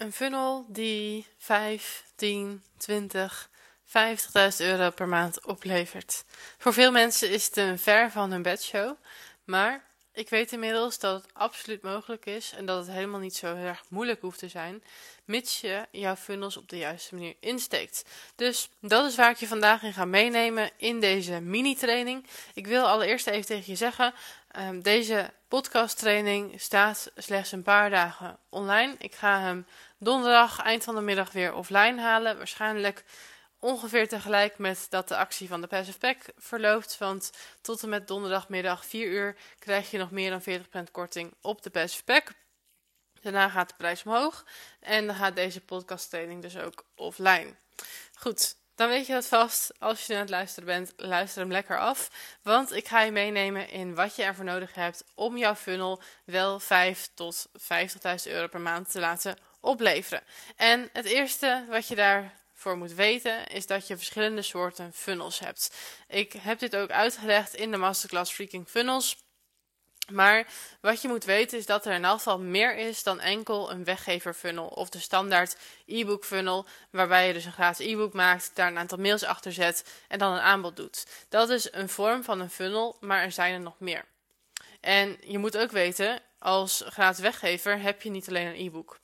Een funnel die 5, 10, 20, 50.000 euro per maand oplevert. Voor veel mensen is het een ver van hun bedshow, maar ik weet inmiddels dat het absoluut mogelijk is en dat het helemaal niet zo erg moeilijk hoeft te zijn, mits je jouw funnels op de juiste manier insteekt. Dus dat is waar ik je vandaag in ga meenemen in deze mini-training. Ik wil allereerst even tegen je zeggen, um, deze podcasttraining staat slechts een paar dagen online. Ik ga hem donderdag eind van de middag weer offline halen, waarschijnlijk ongeveer tegelijk met dat de actie van de Passive Pack verloopt. Want tot en met donderdagmiddag 4 uur krijg je nog meer dan 40% korting op de Passive Pack. Daarna gaat de prijs omhoog en dan gaat deze podcasttraining dus ook offline. Goed, dan weet je dat vast. Als je aan het luisteren bent, luister hem lekker af. Want ik ga je meenemen in wat je ervoor nodig hebt om jouw funnel wel 5 tot 50.000 euro per maand te laten opleveren. En het eerste wat je daar voor moet weten, is dat je verschillende soorten funnels hebt. Ik heb dit ook uitgelegd in de masterclass Freaking Funnels. Maar wat je moet weten is dat er in elk meer is dan enkel een weggever funnel of de standaard e-book funnel, waarbij je dus een gratis e-book maakt, daar een aantal mails achter zet en dan een aanbod doet. Dat is een vorm van een funnel, maar er zijn er nog meer. En je moet ook weten, als gratis weggever heb je niet alleen een e-book.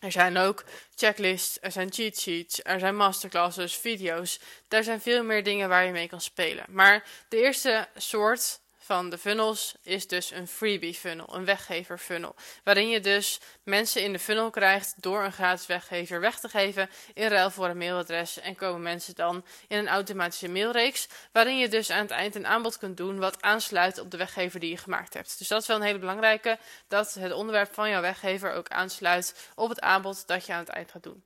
Er zijn ook checklists, er zijn cheat sheets, er zijn masterclasses, video's. Daar zijn veel meer dingen waar je mee kan spelen. Maar de eerste soort van de funnels is dus een freebie funnel, een weggever funnel. Waarin je dus mensen in de funnel krijgt door een gratis weggever weg te geven in ruil voor een mailadres. En komen mensen dan in een automatische mailreeks, waarin je dus aan het eind een aanbod kunt doen wat aansluit op de weggever die je gemaakt hebt. Dus dat is wel een hele belangrijke, dat het onderwerp van jouw weggever ook aansluit op het aanbod dat je aan het eind gaat doen.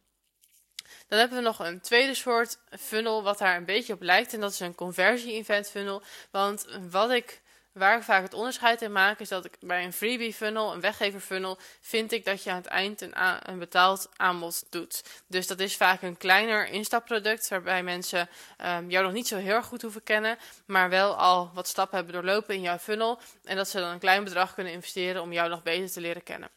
Dan hebben we nog een tweede soort funnel wat daar een beetje op lijkt en dat is een conversie-event funnel. Want wat ik Waar ik vaak het onderscheid in maak, is dat ik bij een freebie funnel, een weggever funnel, vind ik dat je aan het eind een, een betaald aanbod doet. Dus dat is vaak een kleiner instapproduct, waarbij mensen um, jou nog niet zo heel erg goed hoeven kennen, maar wel al wat stappen hebben doorlopen in jouw funnel. En dat ze dan een klein bedrag kunnen investeren om jou nog beter te leren kennen.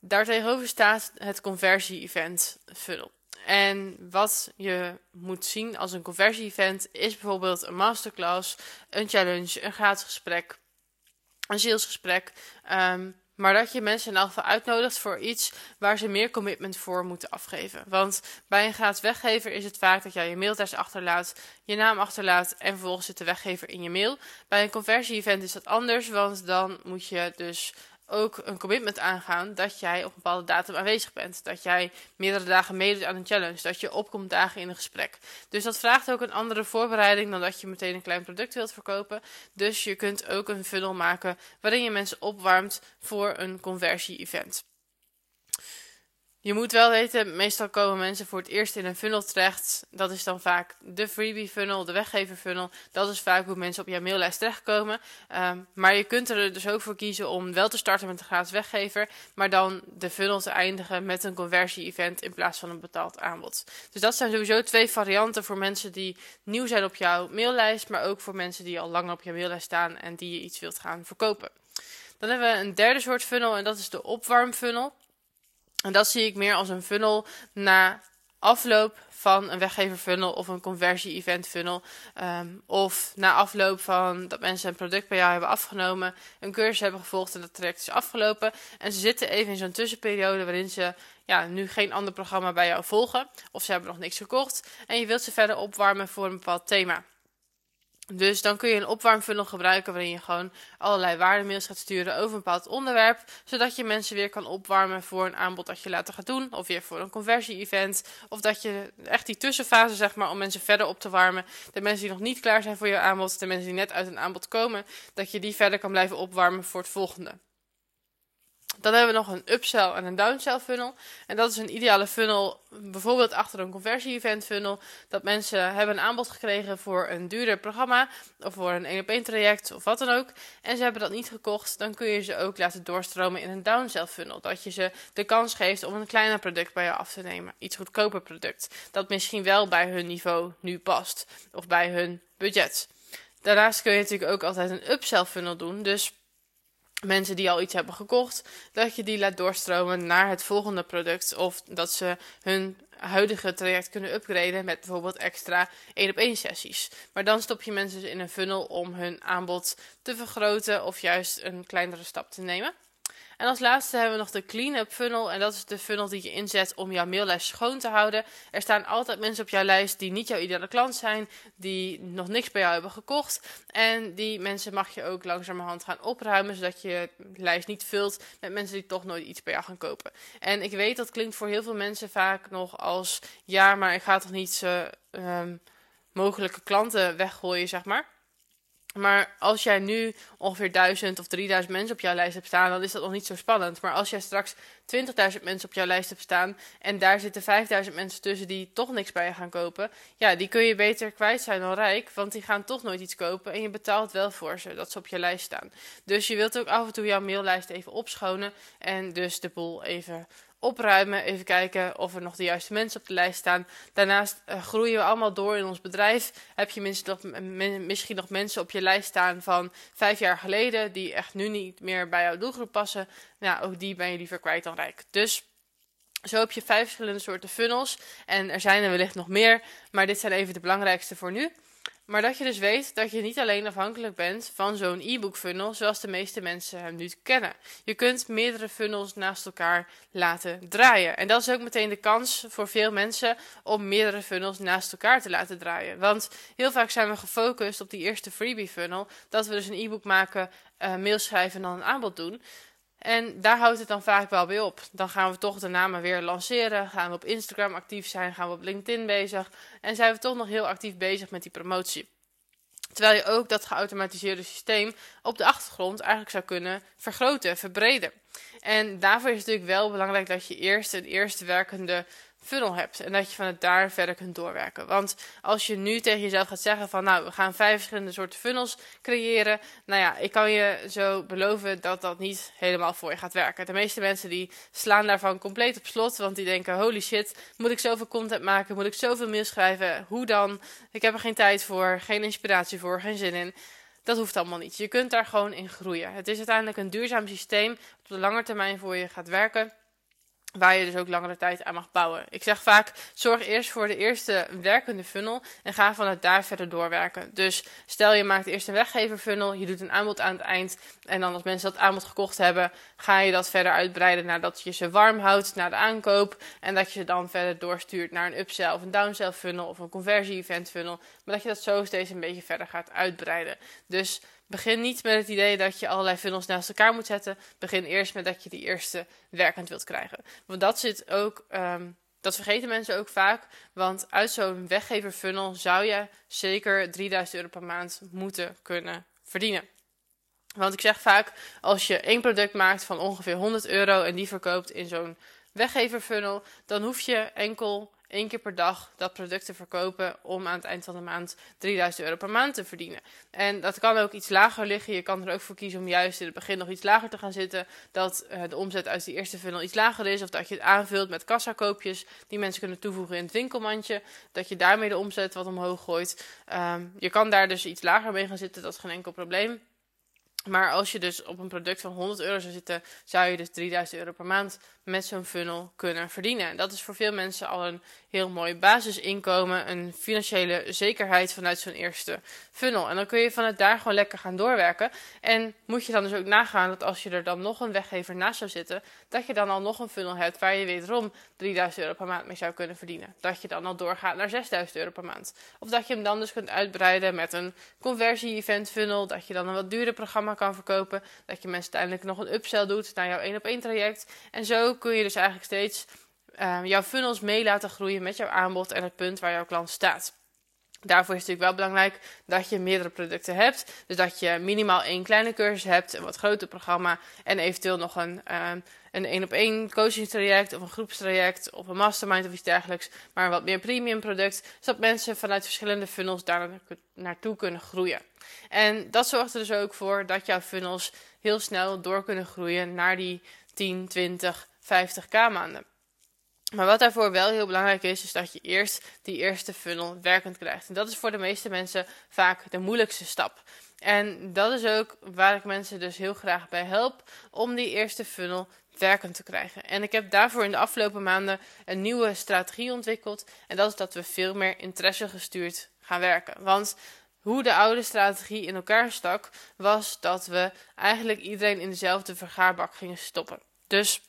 Daartegenover staat het conversie-event funnel. En wat je moet zien als een conversie-event is bijvoorbeeld een masterclass, een challenge, een gratis gesprek, een salesgesprek. Um, maar dat je mensen in elk geval uitnodigt voor iets waar ze meer commitment voor moeten afgeven. Want bij een gratis weggever is het vaak dat jij je mailadres achterlaat, je naam achterlaat en vervolgens zit de weggever in je mail. Bij een conversie-event is dat anders, want dan moet je dus ook een commitment aangaan dat jij op een bepaalde datum aanwezig bent. Dat jij meerdere dagen meedoet aan een challenge. Dat je opkomt dagen in een gesprek. Dus dat vraagt ook een andere voorbereiding dan dat je meteen een klein product wilt verkopen. Dus je kunt ook een funnel maken waarin je mensen opwarmt voor een conversie-event. Je moet wel weten, meestal komen mensen voor het eerst in een funnel terecht. Dat is dan vaak de freebie funnel, de weggever funnel. Dat is vaak hoe mensen op jouw maillijst terechtkomen. Um, maar je kunt er dus ook voor kiezen om wel te starten met een gratis weggever. Maar dan de funnel te eindigen met een conversie event in plaats van een betaald aanbod. Dus dat zijn sowieso twee varianten voor mensen die nieuw zijn op jouw maillijst. Maar ook voor mensen die al langer op jouw maillijst staan en die je iets wilt gaan verkopen. Dan hebben we een derde soort funnel en dat is de opwarmfunnel. En dat zie ik meer als een funnel na afloop van een weggever funnel of een conversie event funnel. Um, of na afloop van dat mensen een product bij jou hebben afgenomen, een cursus hebben gevolgd en dat traject is afgelopen. En ze zitten even in zo'n tussenperiode waarin ze ja, nu geen ander programma bij jou volgen. Of ze hebben nog niks gekocht. En je wilt ze verder opwarmen voor een bepaald thema. Dus dan kun je een opwarmfunnel gebruiken waarin je gewoon allerlei waardemails gaat sturen over een bepaald onderwerp. Zodat je mensen weer kan opwarmen voor een aanbod dat je later gaat doen. Of weer voor een conversie-event. Of dat je echt die tussenfase, zeg maar, om mensen verder op te warmen. De mensen die nog niet klaar zijn voor je aanbod, de mensen die net uit een aanbod komen. Dat je die verder kan blijven opwarmen voor het volgende. Dan hebben we nog een upsell en een downsell funnel. En dat is een ideale funnel, bijvoorbeeld achter een conversie-event funnel. Dat mensen hebben een aanbod gekregen voor een duurder programma of voor een 1 op 1 traject of wat dan ook. En ze hebben dat niet gekocht, dan kun je ze ook laten doorstromen in een downsell funnel. Dat je ze de kans geeft om een kleiner product bij je af te nemen. Iets goedkoper product. Dat misschien wel bij hun niveau nu past. Of bij hun budget. Daarnaast kun je natuurlijk ook altijd een upsell funnel doen. Dus mensen die al iets hebben gekocht, dat je die laat doorstromen naar het volgende product. Of dat ze hun huidige traject kunnen upgraden met bijvoorbeeld extra 1 op 1 sessies. Maar dan stop je mensen dus in een funnel om hun aanbod te vergroten of juist een kleinere stap te nemen. En als laatste hebben we nog de clean-up funnel. En dat is de funnel die je inzet om jouw maillijst schoon te houden. Er staan altijd mensen op jouw lijst die niet jouw ideale klant zijn, die nog niks bij jou hebben gekocht. En die mensen mag je ook langzamerhand gaan opruimen, zodat je lijst niet vult met mensen die toch nooit iets bij jou gaan kopen. En ik weet dat klinkt voor heel veel mensen vaak nog als ja, maar ik ga toch niet um, mogelijke klanten weggooien, zeg maar. Maar als jij nu ongeveer 1000 of 3000 mensen op jouw lijst hebt staan, dan is dat nog niet zo spannend. Maar als jij straks 20.000 mensen op jouw lijst hebt staan en daar zitten 5000 mensen tussen die toch niks bij je gaan kopen, ja, die kun je beter kwijt zijn dan rijk, want die gaan toch nooit iets kopen en je betaalt wel voor ze dat ze op je lijst staan. Dus je wilt ook af en toe jouw maillijst even opschonen en dus de boel even opruimen. Even kijken of er nog de juiste mensen op de lijst staan. Daarnaast uh, groeien we allemaal door in ons bedrijf. Heb je misschien nog, misschien nog mensen op je lijst staan van vijf jaar geleden. die echt nu niet meer bij jouw doelgroep passen. Nou, ook die ben je liever kwijt dan rijk. Dus. Zo heb je vijf verschillende soorten funnels. En er zijn er wellicht nog meer. Maar dit zijn even de belangrijkste voor nu. Maar dat je dus weet dat je niet alleen afhankelijk bent van zo'n e-book funnel zoals de meeste mensen hem nu kennen. Je kunt meerdere funnels naast elkaar laten draaien. En dat is ook meteen de kans voor veel mensen om meerdere funnels naast elkaar te laten draaien. Want heel vaak zijn we gefocust op die eerste freebie funnel. Dat we dus een e-book maken, uh, mail schrijven en dan een aanbod doen. En daar houdt het dan vaak wel bij op. Dan gaan we toch de namen weer lanceren. Gaan we op Instagram actief zijn. Gaan we op LinkedIn bezig. En zijn we toch nog heel actief bezig met die promotie. Terwijl je ook dat geautomatiseerde systeem op de achtergrond eigenlijk zou kunnen vergroten, verbreden. En daarvoor is het natuurlijk wel belangrijk dat je eerst een eerste werkende funnel hebt. En dat je van het daar verder kunt doorwerken. Want als je nu tegen jezelf gaat zeggen van nou, we gaan vijf verschillende soorten funnels creëren. Nou ja, ik kan je zo beloven dat dat niet helemaal voor je gaat werken. De meeste mensen die slaan daarvan compleet op slot. Want die denken, holy shit, moet ik zoveel content maken? Moet ik zoveel mails schrijven? Hoe dan? Ik heb er geen tijd voor, geen inspiratie voor, geen zin in. Dat hoeft allemaal niet. Je kunt daar gewoon in groeien. Het is uiteindelijk een duurzaam systeem dat op de lange termijn voor je gaat werken waar je dus ook langere tijd aan mag bouwen. Ik zeg vaak, zorg eerst voor de eerste werkende funnel en ga vanuit daar verder doorwerken. Dus stel je maakt eerst een weggever funnel, je doet een aanbod aan het eind en dan als mensen dat aanbod gekocht hebben, ga je dat verder uitbreiden nadat je ze warm houdt na de aankoop en dat je ze dan verder doorstuurt naar een upsell of een downsell funnel of een conversie event funnel, maar dat je dat zo steeds een beetje verder gaat uitbreiden. Dus Begin niet met het idee dat je allerlei funnels naast elkaar moet zetten. Begin eerst met dat je die eerste werkend wilt krijgen. Want dat zit ook. Ehm, dat vergeten mensen ook vaak. Want uit zo'n weggever funnel zou je zeker 3000 euro per maand moeten kunnen verdienen. Want ik zeg vaak, als je één product maakt van ongeveer 100 euro en die verkoopt in zo'n weggever funnel, dan hoef je enkel één keer per dag dat product te verkopen om aan het eind van de maand 3000 euro per maand te verdienen. En dat kan ook iets lager liggen. Je kan er ook voor kiezen om juist in het begin nog iets lager te gaan zitten. Dat uh, de omzet uit die eerste funnel iets lager is. Of dat je het aanvult met kassakoopjes die mensen kunnen toevoegen in het winkelmandje. Dat je daarmee de omzet wat omhoog gooit. Um, je kan daar dus iets lager mee gaan zitten. Dat is geen enkel probleem. Maar als je dus op een product van 100 euro zou zitten, zou je dus 3000 euro per maand met zo'n funnel kunnen verdienen. En dat is voor veel mensen al een heel mooi basisinkomen, een financiële zekerheid vanuit zo'n eerste funnel. En dan kun je vanuit daar gewoon lekker gaan doorwerken. En moet je dan dus ook nagaan dat als je er dan nog een weggever naast zou zitten, dat je dan al nog een funnel hebt waar je wederom 3000 euro per maand mee zou kunnen verdienen. Dat je dan al doorgaat naar 6000 euro per maand. Of dat je hem dan dus kunt uitbreiden met een conversie-event funnel, dat je dan een wat duurder programma kan verkopen, dat je mensen uiteindelijk nog een upsell doet naar jouw 1 op 1 traject. En zo kun je dus eigenlijk steeds uh, jouw funnels mee laten groeien met jouw aanbod en het punt waar jouw klant staat. Daarvoor is het natuurlijk wel belangrijk dat je meerdere producten hebt. Dus dat je minimaal één kleine cursus hebt, een wat groter programma en eventueel nog een uh, een één op één coaching traject of een groepstraject of een mastermind of iets dergelijks, maar een wat meer premium product, zodat mensen vanuit verschillende funnels daar naartoe kunnen groeien. En dat zorgt er dus ook voor dat jouw funnels heel snel door kunnen groeien naar die 10, 20, 50k maanden. Maar wat daarvoor wel heel belangrijk is, is dat je eerst die eerste funnel werkend krijgt. En dat is voor de meeste mensen vaak de moeilijkste stap. En dat is ook waar ik mensen dus heel graag bij help om die eerste funnel werkend te krijgen. En ik heb daarvoor in de afgelopen maanden een nieuwe strategie ontwikkeld. En dat is dat we veel meer interesse gestuurd gaan werken. Want hoe de oude strategie in elkaar stak, was dat we eigenlijk iedereen in dezelfde vergaarbak gingen stoppen. Dus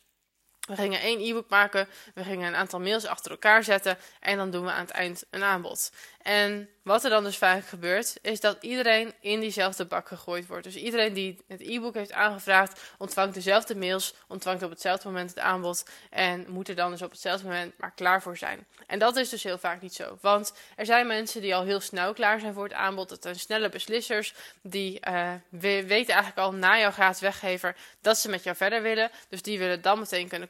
we gingen één e-book maken, we gingen een aantal mails achter elkaar zetten en dan doen we aan het eind een aanbod. En wat er dan dus vaak gebeurt, is dat iedereen in diezelfde bak gegooid wordt. Dus iedereen die het e-book heeft aangevraagd, ontvangt dezelfde mails, ontvangt op hetzelfde moment het aanbod en moet er dan dus op hetzelfde moment maar klaar voor zijn. En dat is dus heel vaak niet zo. Want er zijn mensen die al heel snel klaar zijn voor het aanbod. Het zijn snelle beslissers. Die uh, weten eigenlijk al na jouw gratis weggever dat ze met jou verder willen. Dus die willen dan meteen kunnen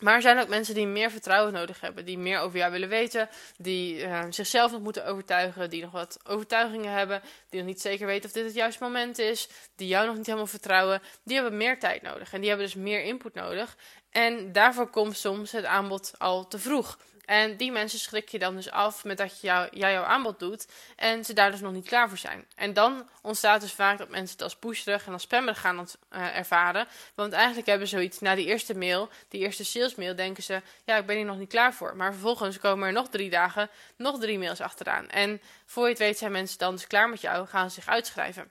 Maar er zijn ook mensen die meer vertrouwen nodig hebben, die meer over jou willen weten, die uh, zichzelf nog moeten overtuigen, die nog wat overtuigingen hebben, die nog niet zeker weten of dit het juiste moment is, die jou nog niet helemaal vertrouwen. Die hebben meer tijd nodig en die hebben dus meer input nodig. En daarvoor komt soms het aanbod al te vroeg. En die mensen schrik je dan dus af met dat je jou, jij jouw aanbod doet en ze daar dus nog niet klaar voor zijn. En dan ontstaat dus vaak dat mensen het als pusherig en als spammerig gaan uh, ervaren. Want eigenlijk hebben ze zoiets, na die eerste mail, die eerste salesmail, denken ze, ja, ik ben hier nog niet klaar voor. Maar vervolgens komen er nog drie dagen, nog drie mails achteraan. En voor je het weet zijn mensen dan dus klaar met jou, gaan ze zich uitschrijven.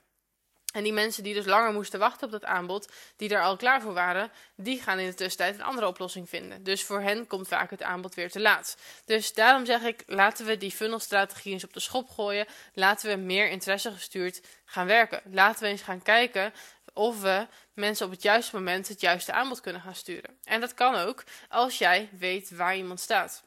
En die mensen die dus langer moesten wachten op dat aanbod, die er al klaar voor waren, die gaan in de tussentijd een andere oplossing vinden. Dus voor hen komt vaak het aanbod weer te laat. Dus daarom zeg ik, laten we die funnelstrategie eens op de schop gooien. Laten we meer interesse gestuurd gaan werken. Laten we eens gaan kijken of we mensen op het juiste moment het juiste aanbod kunnen gaan sturen. En dat kan ook als jij weet waar iemand staat.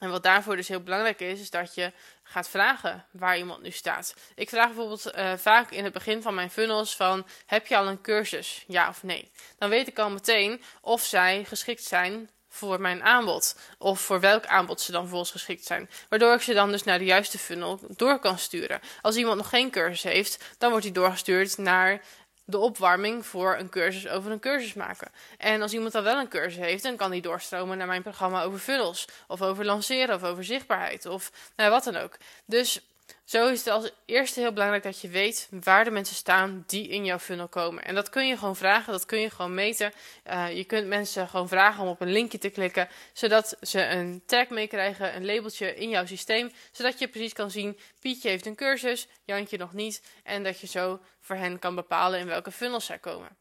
En wat daarvoor dus heel belangrijk is, is dat je gaat vragen waar iemand nu staat. Ik vraag bijvoorbeeld uh, vaak in het begin van mijn funnels van, heb je al een cursus? Ja of nee? Dan weet ik al meteen of zij geschikt zijn voor mijn aanbod. Of voor welk aanbod ze dan volgens geschikt zijn. Waardoor ik ze dan dus naar de juiste funnel door kan sturen. Als iemand nog geen cursus heeft, dan wordt hij doorgestuurd naar de opwarming voor een cursus over een cursus maken. En als iemand dan wel een cursus heeft, dan kan die doorstromen naar mijn programma over funnels. Of over lanceren, of over zichtbaarheid, of nou, wat dan ook. Dus zo is het als eerste heel belangrijk dat je weet waar de mensen staan die in jouw funnel komen. En dat kun je gewoon vragen, dat kun je gewoon meten. Uh, je kunt mensen gewoon vragen om op een linkje te klikken, zodat ze een tag meekrijgen, een labeltje in jouw systeem, zodat je precies kan zien, Pietje heeft een cursus, Jantje nog niet, en dat je zo voor hen kan bepalen in welke funnels zij komen.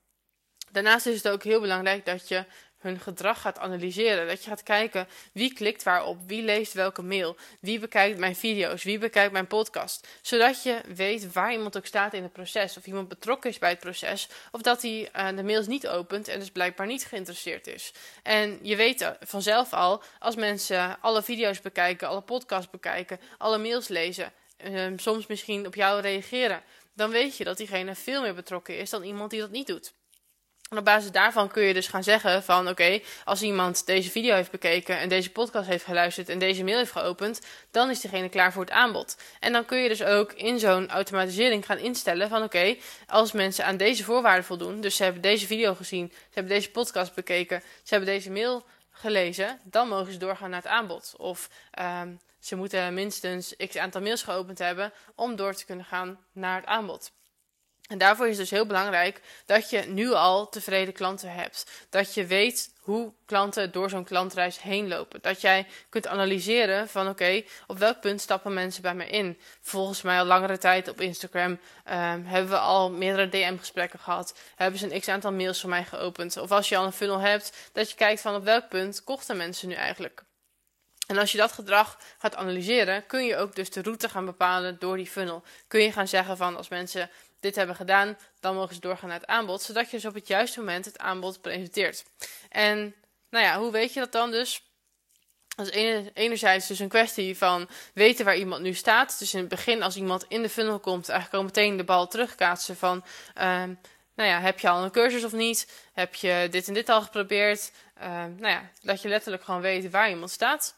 Daarnaast is het ook heel belangrijk dat je hun gedrag gaat analyseren. Dat je gaat kijken wie klikt waarop, wie leest welke mail, wie bekijkt mijn video's, wie bekijkt mijn podcast. Zodat je weet waar iemand ook staat in het proces. Of iemand betrokken is bij het proces. Of dat hij uh, de mails niet opent en dus blijkbaar niet geïnteresseerd is. En je weet vanzelf al, als mensen alle video's bekijken, alle podcasts bekijken, alle mails lezen, uh, soms misschien op jou reageren. Dan weet je dat diegene veel meer betrokken is dan iemand die dat niet doet. En op basis daarvan kun je dus gaan zeggen van oké, als iemand deze video heeft bekeken en deze podcast heeft geluisterd en deze mail heeft geopend, dan is diegene klaar voor het aanbod. En dan kun je dus ook in zo'n automatisering gaan instellen van oké, als mensen aan deze voorwaarden voldoen, dus ze hebben deze video gezien, ze hebben deze podcast bekeken, ze hebben deze mail gelezen, dan mogen ze doorgaan naar het aanbod. Of um, ze moeten minstens x aantal mails geopend hebben om door te kunnen gaan naar het aanbod. En daarvoor is het dus heel belangrijk dat je nu al tevreden klanten hebt. Dat je weet hoe klanten door zo'n klantreis heen lopen. Dat jij kunt analyseren van oké, op welk punt stappen mensen bij mij in. Volgens mij al langere tijd op Instagram um, hebben we al meerdere DM-gesprekken gehad. Hebben ze een x-aantal mails van mij geopend. Of als je al een funnel hebt, dat je kijkt van op welk punt kochten mensen nu eigenlijk. En als je dat gedrag gaat analyseren, kun je ook dus de route gaan bepalen door die funnel. Kun je gaan zeggen van als mensen dit hebben gedaan, dan mogen ze doorgaan naar het aanbod, zodat je dus op het juiste moment het aanbod presenteert. En nou ja, hoe weet je dat dan dus? Dat is enerzijds dus een kwestie van weten waar iemand nu staat. Dus in het begin, als iemand in de funnel komt, eigenlijk al meteen de bal terugkaatsen van... Uh, nou ja, heb je al een cursus of niet? Heb je dit en dit al geprobeerd? Uh, nou ja, dat je letterlijk gewoon weet waar iemand staat.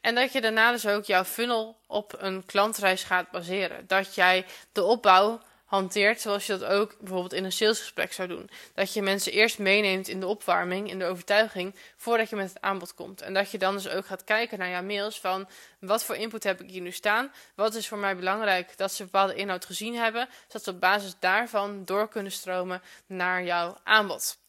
En dat je daarna dus ook jouw funnel op een klantreis gaat baseren. Dat jij de opbouw hanteert zoals je dat ook bijvoorbeeld in een salesgesprek zou doen. Dat je mensen eerst meeneemt in de opwarming, in de overtuiging, voordat je met het aanbod komt. En dat je dan dus ook gaat kijken naar jouw mails van wat voor input heb ik hier nu staan? Wat is voor mij belangrijk dat ze bepaalde inhoud gezien hebben, zodat ze op basis daarvan door kunnen stromen naar jouw aanbod.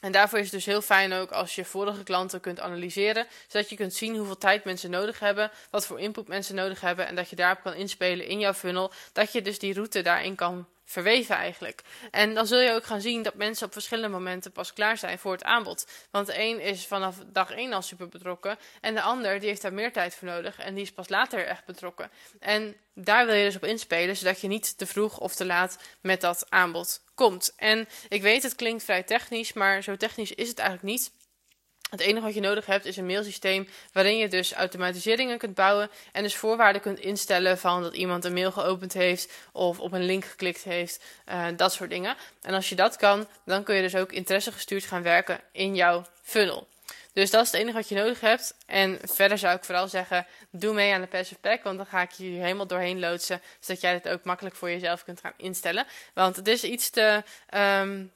En daarvoor is het dus heel fijn ook als je vorige klanten kunt analyseren, zodat je kunt zien hoeveel tijd mensen nodig hebben, wat voor input mensen nodig hebben en dat je daarop kan inspelen in jouw funnel, dat je dus die route daarin kan verweven eigenlijk. En dan zul je ook gaan zien dat mensen op verschillende momenten pas klaar zijn voor het aanbod. Want de een is vanaf dag 1 al super betrokken en de ander die heeft daar meer tijd voor nodig en die is pas later echt betrokken. En daar wil je dus op inspelen, zodat je niet te vroeg of te laat met dat aanbod komt. En ik weet, het klinkt vrij technisch, maar zo technisch is het eigenlijk niet. Het enige wat je nodig hebt is een mailsysteem waarin je dus automatiseringen kunt bouwen en dus voorwaarden kunt instellen van dat iemand een mail geopend heeft of op een link geklikt heeft, uh, dat soort dingen. En als je dat kan, dan kun je dus ook interesse gestuurd gaan werken in jouw funnel. Dus dat is het enige wat je nodig hebt. En verder zou ik vooral zeggen, doe mee aan de Passive Pack, want dan ga ik je helemaal doorheen loodsen, zodat jij het ook makkelijk voor jezelf kunt gaan instellen. Want het is iets te... Um,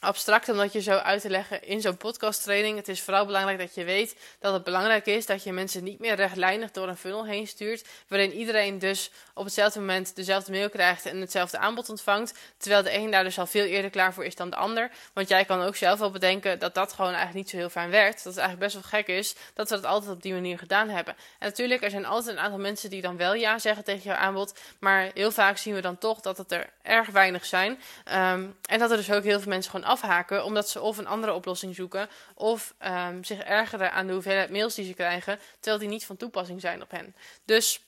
abstract om dat je zo uit te leggen in zo'n podcasttraining. Het is vooral belangrijk dat je weet dat het belangrijk is dat je mensen niet meer rechtlijnig door een funnel heen stuurt, waarin iedereen dus op hetzelfde moment dezelfde mail krijgt en hetzelfde aanbod ontvangt, terwijl de een daar dus al veel eerder klaar voor is dan de ander. Want jij kan ook zelf wel bedenken dat dat gewoon eigenlijk niet zo heel fijn werkt. Dat het eigenlijk best wel gek is dat we dat altijd op die manier gedaan hebben. En natuurlijk, er zijn altijd een aantal mensen die dan wel ja zeggen tegen jouw aanbod, maar heel vaak zien we dan toch dat het er erg weinig zijn. Um, en dat er dus ook heel veel mensen gewoon afhaken, omdat ze of een andere oplossing zoeken, of um, zich ergeren aan de hoeveelheid mails die ze krijgen, terwijl die niet van toepassing zijn op hen. Dus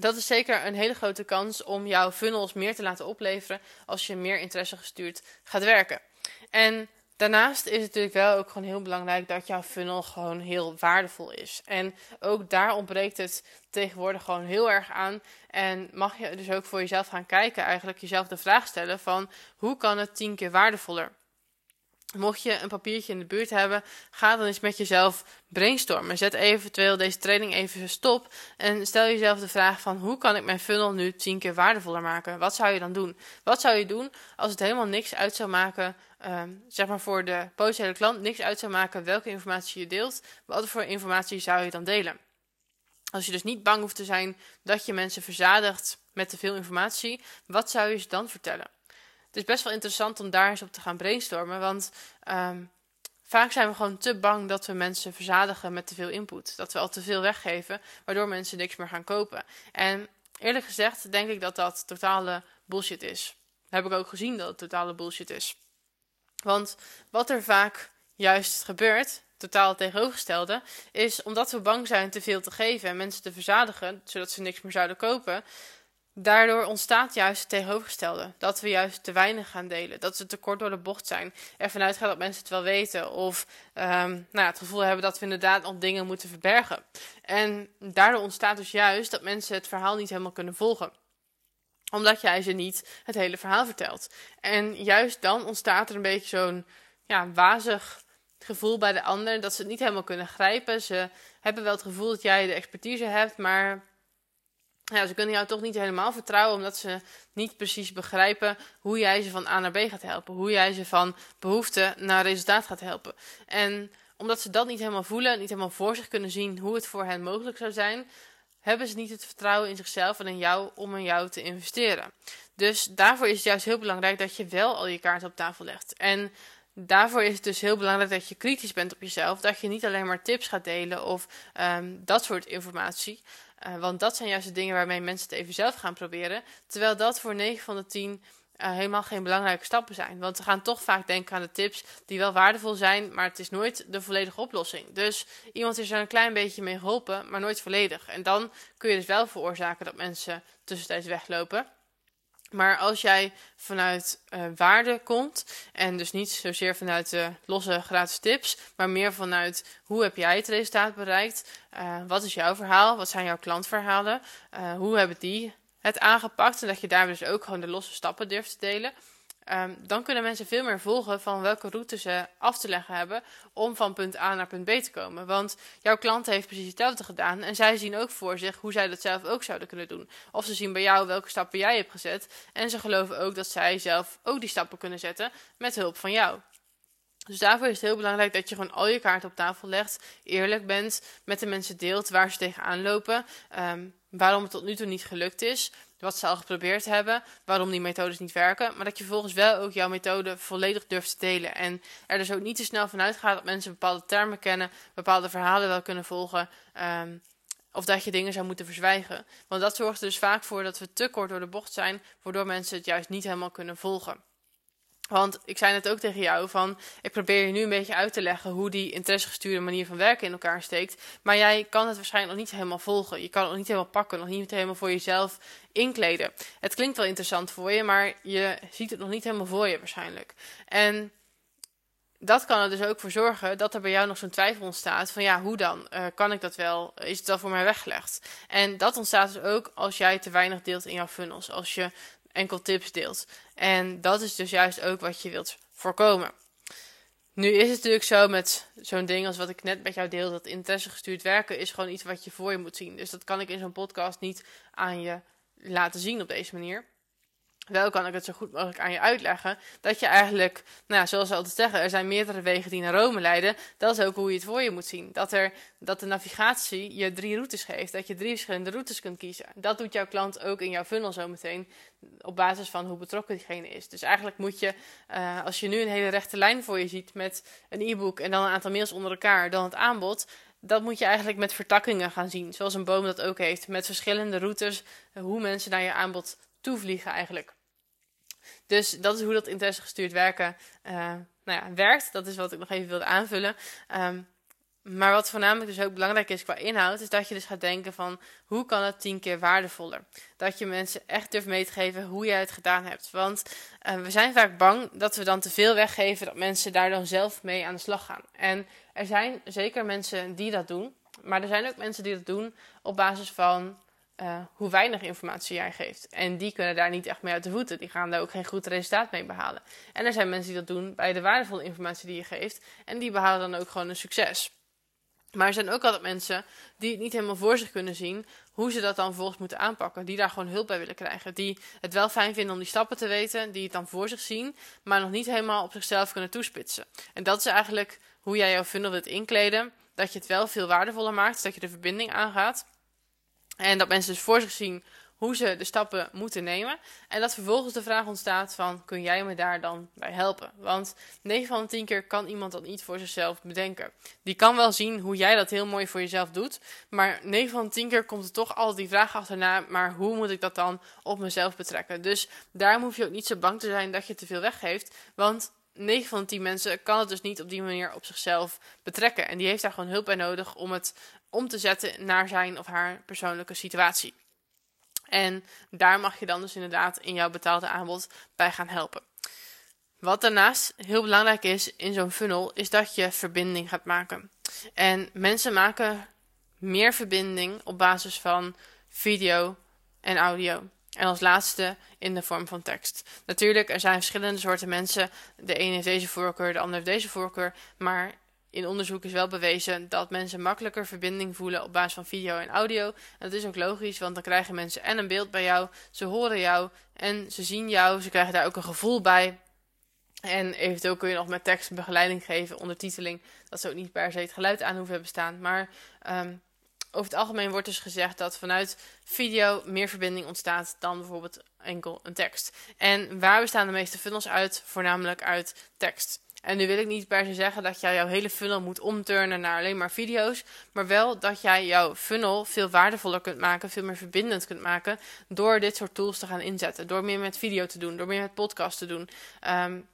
dat is zeker een hele grote kans om jouw funnels meer te laten opleveren als je meer interesse gestuurd gaat werken. En Daarnaast is het natuurlijk wel ook gewoon heel belangrijk dat jouw funnel gewoon heel waardevol is. En ook daar ontbreekt het tegenwoordig gewoon heel erg aan. En mag je dus ook voor jezelf gaan kijken, eigenlijk jezelf de vraag stellen van hoe kan het tien keer waardevoller? Mocht je een papiertje in de buurt hebben, ga dan eens met jezelf brainstormen. Zet eventueel deze training even stop en stel jezelf de vraag van hoe kan ik mijn funnel nu tien keer waardevoller maken? Wat zou je dan doen? Wat zou je doen als het helemaal niks uit zou maken, um, zeg maar voor de potentiële klant, niks uit zou maken welke informatie je deelt? Wat voor informatie zou je dan delen? Als je dus niet bang hoeft te zijn dat je mensen verzadigt met te veel informatie, wat zou je ze dan vertellen? Het is best wel interessant om daar eens op te gaan brainstormen, want um, vaak zijn we gewoon te bang dat we mensen verzadigen met te veel input. Dat we al te veel weggeven, waardoor mensen niks meer gaan kopen. En eerlijk gezegd denk ik dat dat totale bullshit is. Heb ik ook gezien dat het totale bullshit is. Want wat er vaak juist gebeurt, totaal tegenovergestelde, is omdat we bang zijn te veel te geven en mensen te verzadigen, zodat ze niks meer zouden kopen. Daardoor ontstaat juist het tegenovergestelde. Dat we juist te weinig gaan delen. Dat ze te kort door de bocht zijn. Ervan uitgaan dat mensen het wel weten. Of um, nou ja, het gevoel hebben dat we inderdaad nog dingen moeten verbergen. En daardoor ontstaat dus juist dat mensen het verhaal niet helemaal kunnen volgen omdat jij ze niet het hele verhaal vertelt. En juist dan ontstaat er een beetje zo'n ja, wazig gevoel bij de ander dat ze het niet helemaal kunnen grijpen. Ze hebben wel het gevoel dat jij de expertise hebt, maar ja, ze kunnen jou toch niet helemaal vertrouwen, omdat ze niet precies begrijpen hoe jij ze van A naar B gaat helpen. Hoe jij ze van behoefte naar resultaat gaat helpen. En omdat ze dat niet helemaal voelen, niet helemaal voor zich kunnen zien hoe het voor hen mogelijk zou zijn, hebben ze niet het vertrouwen in zichzelf en in jou om in jou te investeren. Dus daarvoor is het juist heel belangrijk dat je wel al je kaarten op tafel legt. En daarvoor is het dus heel belangrijk dat je kritisch bent op jezelf. Dat je niet alleen maar tips gaat delen of um, dat soort informatie. Uh, want dat zijn juist de dingen waarmee mensen het even zelf gaan proberen. Terwijl dat voor 9 van de 10 uh, helemaal geen belangrijke stappen zijn. Want we gaan toch vaak denken aan de tips die wel waardevol zijn, maar het is nooit de volledige oplossing. Dus iemand is er een klein beetje mee geholpen, maar nooit volledig. En dan kun je dus wel veroorzaken dat mensen tussentijds weglopen. Maar als jij vanuit uh, waarde komt, en dus niet zozeer vanuit de losse gratis tips, maar meer vanuit hoe heb jij het resultaat bereikt, uh, wat is jouw verhaal, wat zijn jouw klantverhalen, hoe hebben die het aangepakt en dat je daar dus ook gewoon de losse stappen durft te delen. Ehm, dan kunnen mensen veel meer volgen van welke route ze af te leggen hebben om van punt A naar punt B te komen. Want jouw klant heeft precies hetzelfde gedaan en zij zien ook voor zich hoe zij dat zelf ook zouden kunnen doen. Of ze zien bij jou welke stappen jij hebt gezet en ze geloven ook dat zij zelf ook die stappen kunnen zetten met hulp van jou. Dus daarvoor is het heel belangrijk dat je gewoon al je kaarten op tafel legt, eerlijk bent, met de mensen deelt waar ze tegenaan lopen, um, waarom het tot nu toe niet gelukt is, wat ze al geprobeerd hebben, waarom die methodes niet werken, maar dat je vervolgens wel ook jouw methode volledig durft te delen. En er dus ook niet te snel vanuit gaat dat mensen bepaalde termen kennen, bepaalde verhalen wel kunnen volgen, um, of dat je dingen zou moeten verzwijgen. Want dat zorgt er dus vaak voor dat we te kort door de bocht zijn, waardoor mensen het juist niet helemaal kunnen volgen. Want ik zei net ook tegen jou van, ik probeer je nu een beetje uit te leggen hoe die interessegestuurde manier van werken in elkaar steekt. Maar jij kan het waarschijnlijk nog niet helemaal volgen. Je kan het nog niet helemaal pakken, nog niet helemaal voor jezelf inkleden. Het klinkt wel interessant voor je, maar je ziet het nog niet helemaal voor je waarschijnlijk. En dat kan er dus ook voor zorgen dat er bij jou nog zo'n twijfel ontstaat van ja, hoe dan? Uh, kan ik dat wel? Is het wel voor mij weggelegd? En dat ontstaat dus ook als jij te weinig deelt in jouw funnels. Als je enkel tips deelt. En dat is dus juist ook wat je wilt voorkomen. Nu is het natuurlijk zo met zo'n ding als wat ik net met jou deel, dat interesse gestuurd werken is gewoon iets wat je voor je moet zien. Dus dat kan ik in zo'n podcast niet aan je laten zien op deze manier. Wel kan ik het zo goed mogelijk aan je uitleggen. Dat je eigenlijk, nou, zoals ze altijd zeggen, er zijn meerdere wegen die naar Rome leiden. Dat is ook hoe je het voor je moet zien. Dat, er, dat de navigatie je drie routes geeft. Dat je drie verschillende routes kunt kiezen. Dat doet jouw klant ook in jouw funnel zometeen. Op basis van hoe betrokken diegene is. Dus eigenlijk moet je, uh, als je nu een hele rechte lijn voor je ziet met een e-book en dan een aantal mails onder elkaar, dan het aanbod dat moet je eigenlijk met vertakkingen gaan zien. Zoals een boom dat ook heeft. Met verschillende routes, hoe mensen naar je aanbod toevliegen eigenlijk. Dus dat is hoe dat interesse gestuurd werken uh, nou ja, werkt. Dat is wat ik nog even wilde aanvullen. Um, maar wat voornamelijk dus ook belangrijk is qua inhoud, is dat je dus gaat denken van hoe kan het tien keer waardevoller? Dat je mensen echt durft mee te geven hoe jij het gedaan hebt. Want uh, we zijn vaak bang dat we dan te veel weggeven, dat mensen daar dan zelf mee aan de slag gaan. En er zijn zeker mensen die dat doen, maar er zijn ook mensen die dat doen op basis van uh, hoe weinig informatie jij geeft. En die kunnen daar niet echt mee uit de voeten. Die gaan daar ook geen goed resultaat mee behalen. En er zijn mensen die dat doen bij de waardevolle informatie die je geeft. En die behalen dan ook gewoon een succes. Maar er zijn ook altijd mensen die het niet helemaal voor zich kunnen zien hoe ze dat dan vervolgens moeten aanpakken. Die daar gewoon hulp bij willen krijgen. Die het wel fijn vinden om die stappen te weten, die het dan voor zich zien, maar nog niet helemaal op zichzelf kunnen toespitsen. En dat is eigenlijk hoe jij jouw funnel wilt inkleden. Dat je het wel veel waardevoller maakt, dat je de verbinding aangaat. En dat mensen dus voor zich zien hoe ze de stappen moeten nemen. En dat vervolgens de vraag ontstaat van, kun jij me daar dan bij helpen? Want 9 van de 10 keer kan iemand dat niet voor zichzelf bedenken. Die kan wel zien hoe jij dat heel mooi voor jezelf doet. Maar 9 van de 10 keer komt er toch altijd die vraag achterna, maar hoe moet ik dat dan op mezelf betrekken? Dus daarom hoef je ook niet zo bang te zijn dat je te veel weggeeft. Want 9 van de 10 mensen kan het dus niet op die manier op zichzelf betrekken. En die heeft daar gewoon hulp bij nodig om het om te zetten naar zijn of haar persoonlijke situatie. En daar mag je dan dus inderdaad in jouw betaalde aanbod bij gaan helpen. Wat daarnaast heel belangrijk is in zo'n funnel, is dat je verbinding gaat maken. En mensen maken meer verbinding op basis van video en audio. En als laatste in de vorm van tekst. Natuurlijk, er zijn verschillende soorten mensen. De ene heeft deze voorkeur, de ander heeft deze voorkeur. Maar in onderzoek is wel bewezen dat mensen makkelijker verbinding voelen op basis van video en audio. En dat is ook logisch, want dan krijgen mensen en een beeld bij jou, ze horen jou en ze zien jou, ze krijgen daar ook een gevoel bij. En eventueel kun je nog met tekst begeleiding geven, ondertiteling, dat ze ook niet per se het geluid aan hoeven hebben staan. Maar um, over het algemeen wordt dus gezegd dat vanuit video meer verbinding ontstaat dan bijvoorbeeld enkel een tekst. En waar bestaan de meeste funnels uit? Voornamelijk uit tekst. En nu wil ik niet per se zeggen dat jij jouw hele funnel moet omturnen naar alleen maar video's. Maar wel dat jij jouw funnel veel waardevoller kunt maken, veel meer verbindend kunt maken. Door dit soort tools te gaan inzetten. Door meer met video te doen, door meer met podcast te doen. Um,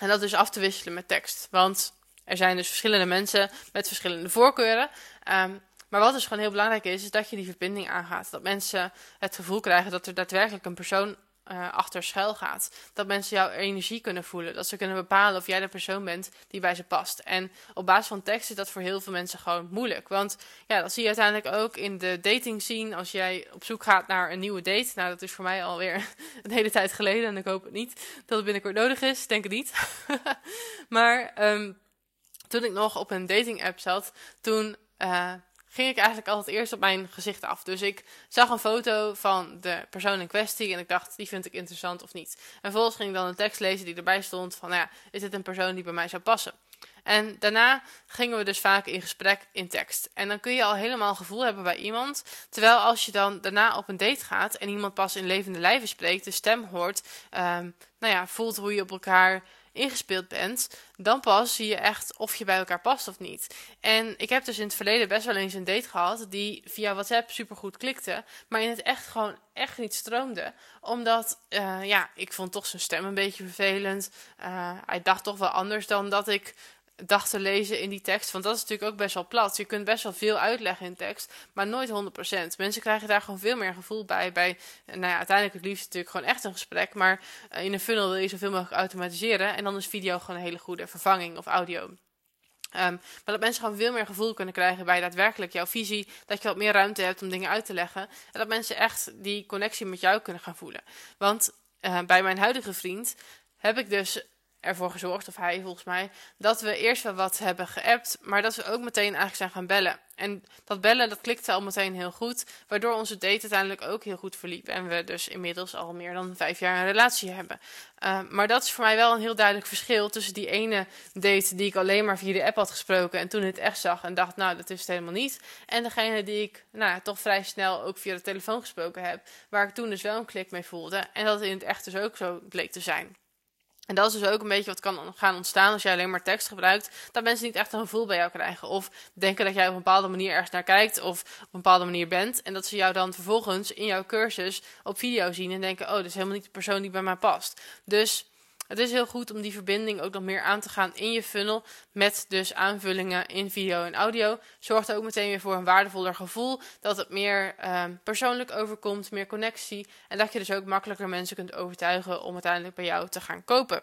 en dat dus af te wisselen met tekst. Want er zijn dus verschillende mensen met verschillende voorkeuren. Um, maar wat dus gewoon heel belangrijk is, is dat je die verbinding aangaat. Dat mensen het gevoel krijgen dat er daadwerkelijk een persoon uh, achter schuil gaat. Dat mensen jouw energie kunnen voelen. Dat ze kunnen bepalen of jij de persoon bent die bij ze past. En op basis van tekst is dat voor heel veel mensen gewoon moeilijk. Want ja, dat zie je uiteindelijk ook in de dating scene. Als jij op zoek gaat naar een nieuwe date. Nou, dat is voor mij alweer een hele tijd geleden. En ik hoop het niet dat het binnenkort nodig is. Denk het niet. maar um, toen ik nog op een dating app zat, toen uh, ging ik eigenlijk altijd eerst op mijn gezicht af. Dus ik zag een foto van de persoon in kwestie en ik dacht, die vind ik interessant of niet. En vervolgens ging ik dan een tekst lezen die erbij stond van, nou ja, is dit een persoon die bij mij zou passen? En daarna gingen we dus vaak in gesprek in tekst. En dan kun je al helemaal gevoel hebben bij iemand. Terwijl als je dan daarna op een date gaat en iemand pas in levende lijven spreekt, de stem hoort, um, nou ja, voelt hoe je op elkaar ingespeeld bent, dan pas zie je echt of je bij elkaar past of niet. En ik heb dus in het verleden best wel eens een date gehad die via WhatsApp supergoed klikte, maar in het echt gewoon echt niet stroomde. Omdat, uh, ja, ik vond toch zijn stem een beetje vervelend. Uh, hij dacht toch wel anders dan dat ik dacht te lezen in die tekst. Want dat is natuurlijk ook best wel plat. Je kunt best wel veel uitleggen in tekst, maar nooit 100%. Mensen krijgen daar gewoon veel meer gevoel bij. Bij, nou ja, uiteindelijk het liefst natuurlijk gewoon echt een gesprek. Maar eh, in een funnel wil je zoveel mogelijk automatiseren. En dan is video gewoon een hele goede vervanging of audio. Um, maar dat mensen gewoon veel meer gevoel kunnen krijgen bij daadwerkelijk jouw visie. Dat je wat meer ruimte hebt om dingen uit te leggen. En dat mensen echt die connectie met jou kunnen gaan voelen. Want uh, bij mijn huidige vriend heb ik dus ervoor gezorgd, of hij volgens mij, dat we eerst wel wat hebben geappt, maar dat we ook meteen eigenlijk zijn gaan bellen. En dat bellen, dat klikte al meteen heel goed, waardoor onze date uiteindelijk ook heel goed verliep. En we dus inmiddels al meer dan vijf jaar een relatie hebben. Uh, maar dat is voor mij wel een heel duidelijk verschil tussen die ene date die ik alleen maar via de app had gesproken en toen het echt zag en dacht, nou, dat is het helemaal niet. En degene die ik nou, toch vrij snel ook via de telefoon gesproken heb, waar ik toen dus wel een klik mee voelde. En dat in het echt dus ook zo bleek te zijn. En dat is dus ook een beetje wat kan gaan ontstaan als jij alleen maar tekst gebruikt. Dat mensen niet echt een gevoel bij jou krijgen. Of denken dat jij op een bepaalde manier ergens naar kijkt. Of op een bepaalde manier bent. En dat ze jou dan vervolgens in jouw cursus op video zien. En denken, oh, dat is helemaal niet de persoon die bij mij past. Dus het is heel goed om die verbinding ook nog meer aan te gaan in je funnel. Met dus aanvullingen in video en audio. Zorgt ook meteen weer voor een waardevoller gevoel. Dat het meer um, persoonlijk overkomt, meer connectie. En dat je dus ook makkelijker mensen kunt overtuigen om uiteindelijk bij jou te gaan kopen.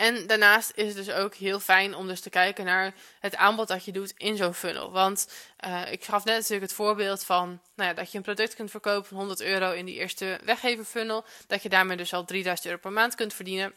En daarnaast is het dus ook heel fijn om dus te kijken naar het aanbod dat je doet in zo'n funnel. Want uh, ik gaf net natuurlijk het voorbeeld van nou ja, dat je een product kunt verkopen van 100 euro in die eerste weggeverfunnel. Dat je daarmee dus al 3000 euro per maand kunt verdienen.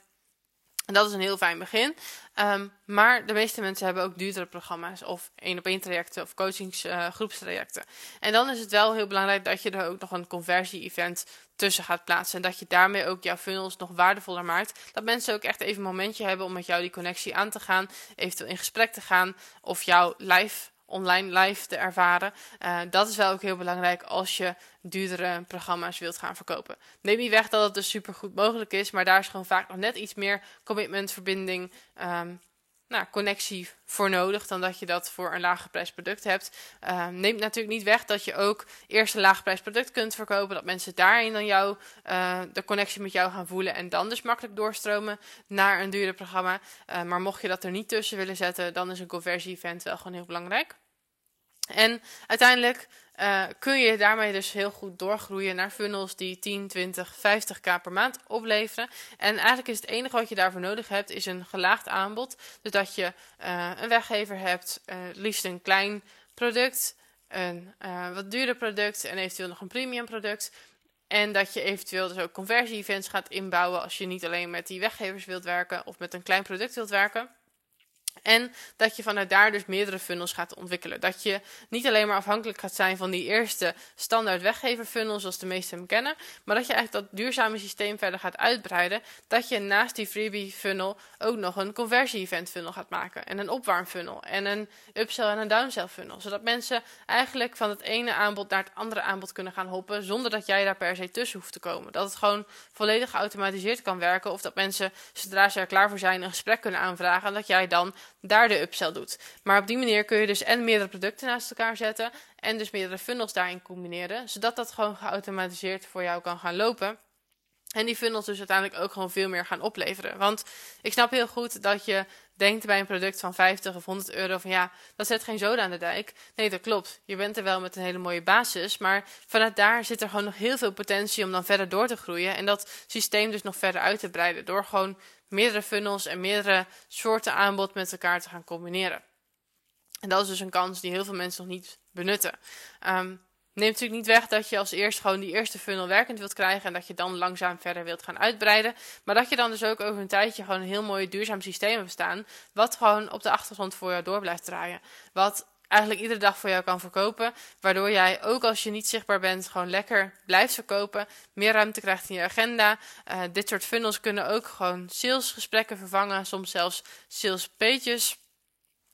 En dat is een heel fijn begin. Um, maar de meeste mensen hebben ook duurdere programma's of één op één trajecten of coachingsgroepstrajecten. Uh, en dan is het wel heel belangrijk dat je er ook nog een conversie-event tussen gaat plaatsen. En dat je daarmee ook jouw funnels nog waardevoller maakt. Dat mensen ook echt even een momentje hebben om met jou die connectie aan te gaan. Eventueel in gesprek te gaan. Of jouw live online live te ervaren. Uh, dat is wel ook heel belangrijk als je duurdere programma's wilt gaan verkopen. Neem niet weg dat het dus super goed mogelijk is, maar daar is gewoon vaak nog net iets meer commitment, verbinding, um, nou, connectie voor nodig dan dat je dat voor een lage prijs product hebt. Uh, neemt natuurlijk niet weg dat je ook eerst een prijs product kunt verkopen, dat mensen daarin dan jou uh, de connectie met jou gaan voelen en dan dus makkelijk doorstromen naar een duurder programma. Uh, maar mocht je dat er niet tussen willen zetten, dan is een conversie event wel gewoon heel belangrijk. En uiteindelijk uh, kun je daarmee dus heel goed doorgroeien naar funnels die 10, 20, 50k per maand opleveren. En eigenlijk is het enige wat je daarvoor nodig hebt, is een gelaagd aanbod. Dus dat je uh, een weggever hebt, uh, liefst een klein product, een wat duurder product en eventueel nog een premium product. En dat je eventueel dus ook conversie-events gaat inbouwen als je niet alleen met die weggevers wilt werken of met een klein product wilt werken. En dat je vanuit daar dus meerdere funnels gaat ontwikkelen. Dat je niet alleen maar afhankelijk gaat zijn van die eerste standaard weggever funnel, zoals de meesten hem kennen. Maar dat je eigenlijk dat duurzame systeem verder gaat uitbreiden. Dat je naast die freebie funnel ook nog een conversie event funnel gaat maken. En een opwarm funnel. En een upsell en een downsell funnel. Zodat mensen eigenlijk van het ene aanbod naar het andere aanbod kunnen gaan hoppen. Zonder dat jij daar per se tussen hoeft te komen. Dat het gewoon volledig geautomatiseerd kan werken. Of dat mensen, zodra ze er klaar voor zijn, een gesprek kunnen aanvragen. En dat jij dan daar de upsell doet. Maar op die manier kun je dus en meerdere producten naast elkaar zetten en dus meerdere funnels daarin combineren, zodat dat gewoon geautomatiseerd voor jou kan gaan lopen. En die funnels dus uiteindelijk ook gewoon veel meer gaan opleveren. Want ik snap heel goed dat je denkt bij een product van 50 of 100 euro van ja, dat zet geen zoden aan de dijk. Nee, dat klopt. Je bent er wel met een hele mooie basis. Maar vanuit daar zit er gewoon nog heel veel potentie om dan verder door te groeien. En dat systeem dus nog verder uit te breiden. Door gewoon meerdere funnels en meerdere soorten aanbod met elkaar te gaan combineren. En dat is dus een kans die heel veel mensen nog niet benutten. Um, Neemt natuurlijk niet weg dat je als eerst gewoon die eerste funnel werkend wilt krijgen en dat je dan langzaam verder wilt gaan uitbreiden. Maar dat je dan dus ook over een tijdje gewoon een heel mooi duurzaam systeem hebt staan, wat gewoon op de achtergrond voor jou door blijft draaien. Wat eigenlijk iedere dag voor jou kan verkopen, waardoor jij ook als je niet zichtbaar bent gewoon lekker blijft verkopen, meer ruimte krijgt in je agenda. Uh, dit soort funnels kunnen ook gewoon salesgesprekken vervangen, soms zelfs sales pages.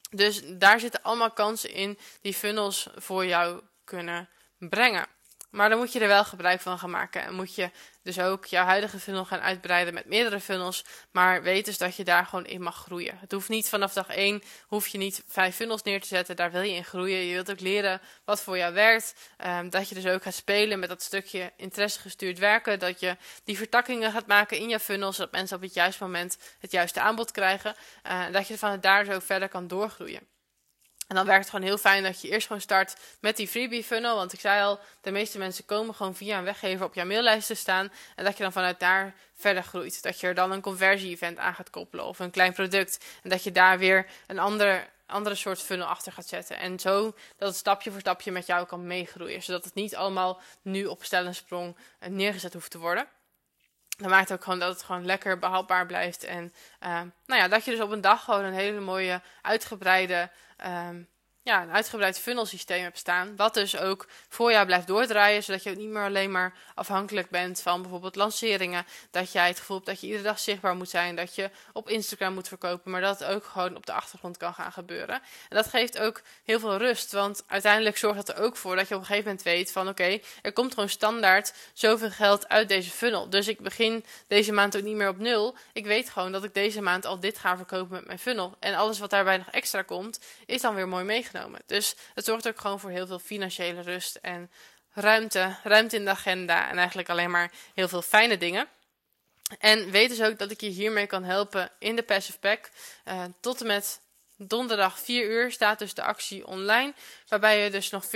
Dus daar zitten allemaal kansen in die funnels voor jou kunnen brengen. Maar dan moet je er wel gebruik van gaan maken. En moet je dus ook jouw huidige funnel gaan uitbreiden met meerdere funnels. Maar weet dus dat je daar gewoon in mag groeien. Het hoeft niet vanaf dag 1, hoef je niet vijf funnels neer te zetten. Daar wil je in groeien. Je wilt ook leren wat voor jou werkt. Um, dat je dus ook gaat spelen met dat stukje interesse gestuurd werken. Dat je die vertakkingen gaat maken in je funnel. Zodat mensen op het juiste moment het juiste aanbod krijgen. Uh, dat je van daar zo verder kan doorgroeien. En dan werkt het gewoon heel fijn dat je eerst gewoon start met die freebie funnel. Want ik zei al, de meeste mensen komen gewoon via een weggever op jouw maillijst te staan. En dat je dan vanuit daar verder groeit. Dat je er dan een conversie-event aan gaat koppelen of een klein product. En dat je daar weer een andere, andere soort funnel achter gaat zetten. En zo dat het stapje voor stapje met jou kan meegroeien. Zodat het niet allemaal nu op stel sprong neergezet hoeft te worden. Dat maakt ook gewoon dat het gewoon lekker behapbaar blijft. En uh, nou ja, dat je dus op een dag gewoon een hele mooie uitgebreide um, ja, een uitgebreid funnelsysteem hebt staan. Wat dus ook voor jou blijft doordraaien. Zodat je niet meer alleen maar afhankelijk bent van bijvoorbeeld lanceringen. Dat jij het gevoel hebt dat je iedere dag zichtbaar moet zijn. Dat je op Instagram moet verkopen. Maar dat het ook gewoon op de achtergrond kan gaan gebeuren. En dat geeft ook heel veel rust. Want uiteindelijk zorgt dat er ook voor dat je op een gegeven moment weet van oké, er komt gewoon standaard zoveel geld uit deze funnel. Dus ik begin deze maand ook niet meer op nul. Ik weet gewoon dat ik deze maand al dit ga verkopen met mijn funnel. En alles wat daarbij nog extra komt, is dan weer mooi meegenomen. Dus het zorgt ook gewoon voor heel veel financiële rust en ruimte, ruimte in de agenda en eigenlijk alleen maar heel veel fijne dingen. En weet dus ook dat ik je hiermee kan helpen in de Passive Pack. Uh, tot en met donderdag 4 uur staat dus de actie online. Waarbij je dus nog 40%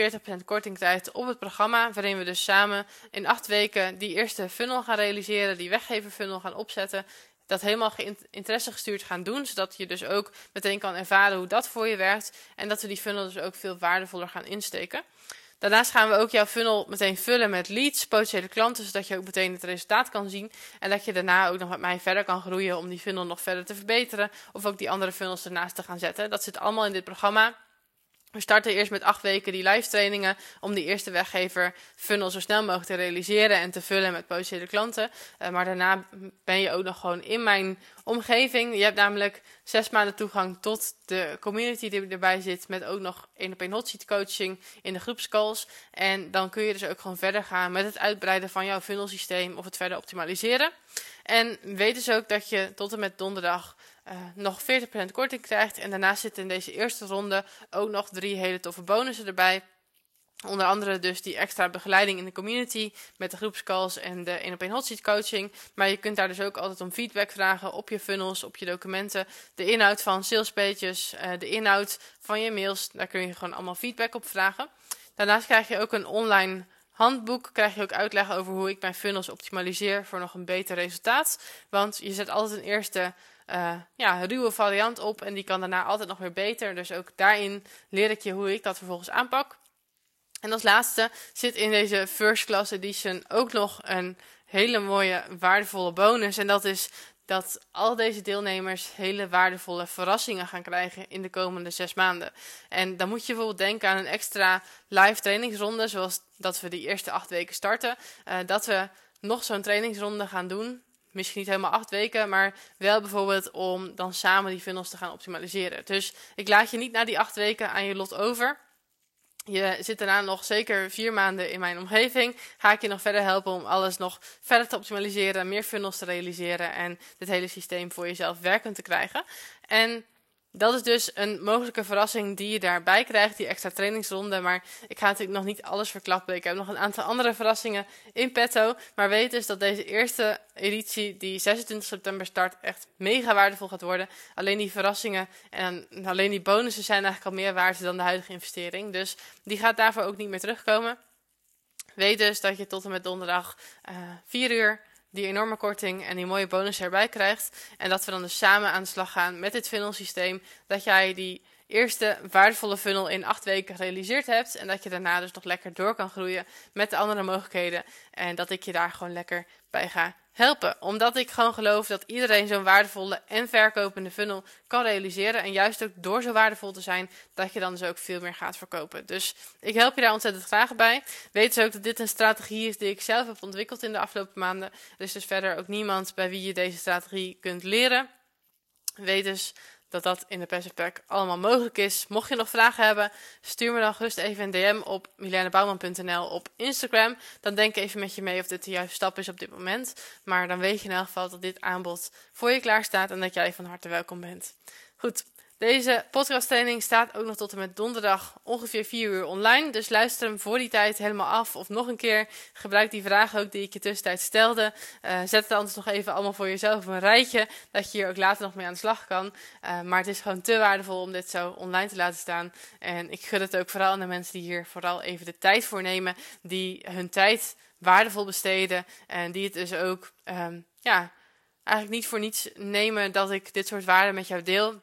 korting krijgt op het programma. Waarin we dus samen in 8 weken die eerste funnel gaan realiseren. Die weggever funnel gaan opzetten dat helemaal interesse gestuurd gaan doen. Zodat je dus ook meteen kan ervaren hoe dat voor je werkt. En dat we die funnel dus ook veel waardevoller gaan insteken. Daarnaast gaan we ook jouw funnel meteen vullen met leads, potentiële klanten, zodat je ook meteen het resultaat kan zien. En dat je daarna ook nog met mij verder kan groeien om die funnel nog verder te verbeteren. Of ook die andere funnels ernaast te gaan zetten. Dat zit allemaal in dit programma. We starten eerst met acht weken die live trainingen om die eerste weggever funnel zo snel mogelijk te realiseren en te vullen met potentiële klanten. Uh, maar daarna ben je ook nog gewoon in mijn omgeving. Je hebt namelijk zes maanden toegang tot de community die erbij zit, met ook nog één op één hot seat coaching in de groepscalls. En dan kun je dus ook gewoon verder gaan met het uitbreiden van jouw funnelsysteem of het verder optimaliseren. En weet dus ook dat je tot en met donderdag uh, nog 40% korting krijgt. En daarnaast zitten in deze eerste ronde ook nog drie hele toffe bonussen erbij. Onder andere dus die extra begeleiding in de community met de groepscalls en de 1 op 1 hot seat coaching. Maar je kunt daar dus ook altijd om feedback vragen op je funnels, op je documenten. De inhoud van salespages, uh, de inhoud van je mails, daar kun je gewoon allemaal feedback op vragen. Daarnaast krijg je ook een online handboek, krijg je ook uitleg over hoe ik mijn funnels optimaliseer voor nog een beter resultaat. Want je zet altijd een eerste uh, ja, ruwe variant op en die kan daarna altijd nog weer beter. Dus ook daarin leer ik je hoe ik dat vervolgens aanpak. En als laatste zit in deze First Class Edition ook nog een hele mooie, waardevolle bonus. En dat is dat al deze deelnemers hele waardevolle verrassingen gaan krijgen in de komende zes maanden. En dan moet je bijvoorbeeld denken aan een extra live trainingsronde, zoals dat we die eerste acht weken starten. Uh, dat we nog zo'n trainingsronde gaan doen misschien niet helemaal acht weken, maar wel bijvoorbeeld om dan samen die funnels te gaan optimaliseren. Dus ik laat je niet na die acht weken aan je lot over. Je zit daarna nog zeker vier maanden in mijn omgeving. Ga ik je nog verder helpen om alles nog verder te optimaliseren, meer funnels te realiseren en dit hele systeem voor jezelf werkend te krijgen. En dat is dus een mogelijke verrassing die je daarbij krijgt, die extra trainingsronde. Maar ik ga natuurlijk nog niet alles verklappen. Ik heb nog een aantal andere verrassingen in petto. Maar weet dus dat deze eerste editie, die 26 september start, echt mega waardevol gaat worden. Alleen die verrassingen en alleen die bonussen zijn eigenlijk al meer waard dan de huidige investering. Dus die gaat daarvoor ook niet meer terugkomen. Weet dus dat je tot en met donderdag uh, eh, 4 uur die enorme korting en die mooie bonus erbij krijgt. En dat we dan dus samen aan de slag gaan met dit funnel systeem. Dat jij die eerste waardevolle funnel in acht weken gerealiseerd hebt. En dat je daarna dus nog lekker door kan groeien met de andere mogelijkheden. En dat ik je daar gewoon lekker bij ga helpen. Omdat ik gewoon geloof dat iedereen zo'n waardevolle en verkopende funnel kan realiseren. En juist ook door zo waardevol te zijn, dat je dan dus ook veel meer gaat verkopen. Dus ik help je daar ontzettend graag bij. Weet dus ook dat dit een strategie is die ik zelf heb ontwikkeld in de afgelopen maanden. Er is dus verder ook niemand bij wie je deze strategie kunt leren. Weet dus dat dat in de Pack allemaal mogelijk is. Mocht je nog vragen hebben, stuur me dan gerust even een DM op milenebouwman.nl op Instagram. Dan denk even met je mee of dit de juiste stap is op dit moment. Maar dan weet je in elk geval dat dit aanbod voor je klaar staat en dat jij van harte welkom bent. Goed, deze podcasttraining staat ook nog tot en met donderdag ongeveer 4 uur online. Dus luister hem voor die tijd helemaal af. Of nog een keer gebruik die vragen ook die ik je tussentijd stelde. Uh, zet het anders nog even allemaal voor jezelf een rijtje. Dat je hier ook later nog mee aan de slag kan. Uh, maar het is gewoon te waardevol om dit zo online te laten staan. En ik gun het ook vooral aan de mensen die hier vooral even de tijd voor nemen. Die hun tijd waardevol besteden. En die het dus ook, um, ja, eigenlijk niet voor niets nemen dat ik dit soort waarden met jou deel.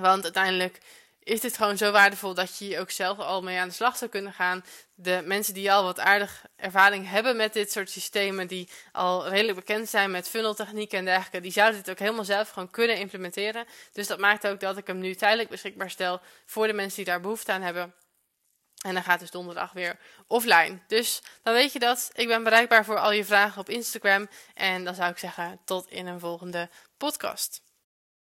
Want uiteindelijk is dit gewoon zo waardevol dat je ook zelf al mee aan de slag zou kunnen gaan. De mensen die al wat aardig ervaring hebben met dit soort systemen, die al redelijk bekend zijn met funneltechnieken en dergelijke, die zouden dit ook helemaal zelf gewoon kunnen implementeren. Dus dat maakt ook dat ik hem nu tijdelijk beschikbaar stel voor de mensen die daar behoefte aan hebben. En dan gaat dus donderdag weer offline. Dus dan weet je dat. Ik ben bereikbaar voor al je vragen op Instagram. En dan zou ik zeggen tot in een volgende podcast.